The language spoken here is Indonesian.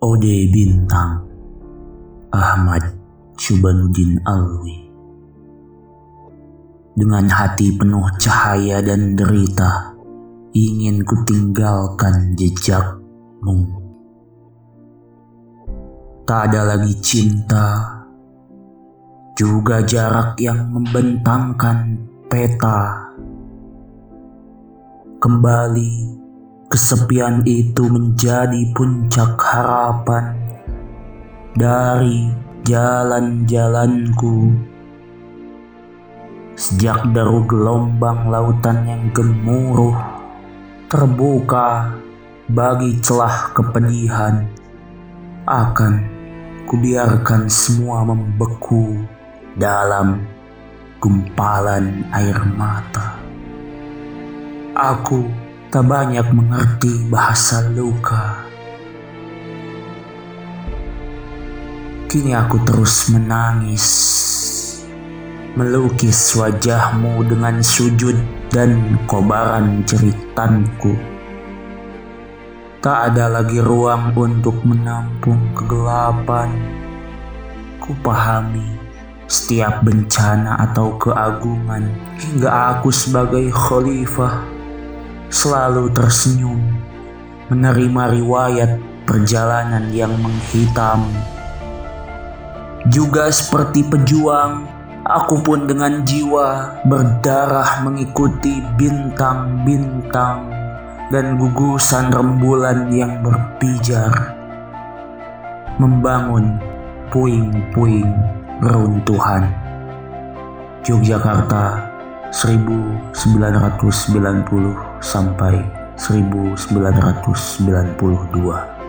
Ode Bintang Ahmad Syubanuddin Alwi. Dengan hati penuh cahaya dan derita Ingin ku tinggalkan jejakmu. Tak ada lagi cinta Juga jarak yang membentangkan peta. Kembali Kesepian itu menjadi puncak harapan dari jalan-jalanku. Sejak deru gelombang lautan yang gemuruh terbuka bagi celah kepedihan, akan kubiarkan semua membeku dalam gumpalan air mata. Aku tak banyak mengerti bahasa luka. Kini aku terus menangis, melukis wajahmu dengan sujud dan kobaran ceritanku. Tak ada lagi ruang untuk menampung kegelapan. Kupahami setiap bencana atau keagungan hingga aku sebagai khalifah selalu tersenyum, menerima riwayat perjalanan yang menghitam. Juga seperti pejuang, aku pun dengan jiwa berdarah mengikuti bintang-bintang dan gugusan rembulan yang berpijar, membangun puing-puing reruntuhan. Yogyakarta 1990 sampai 1992.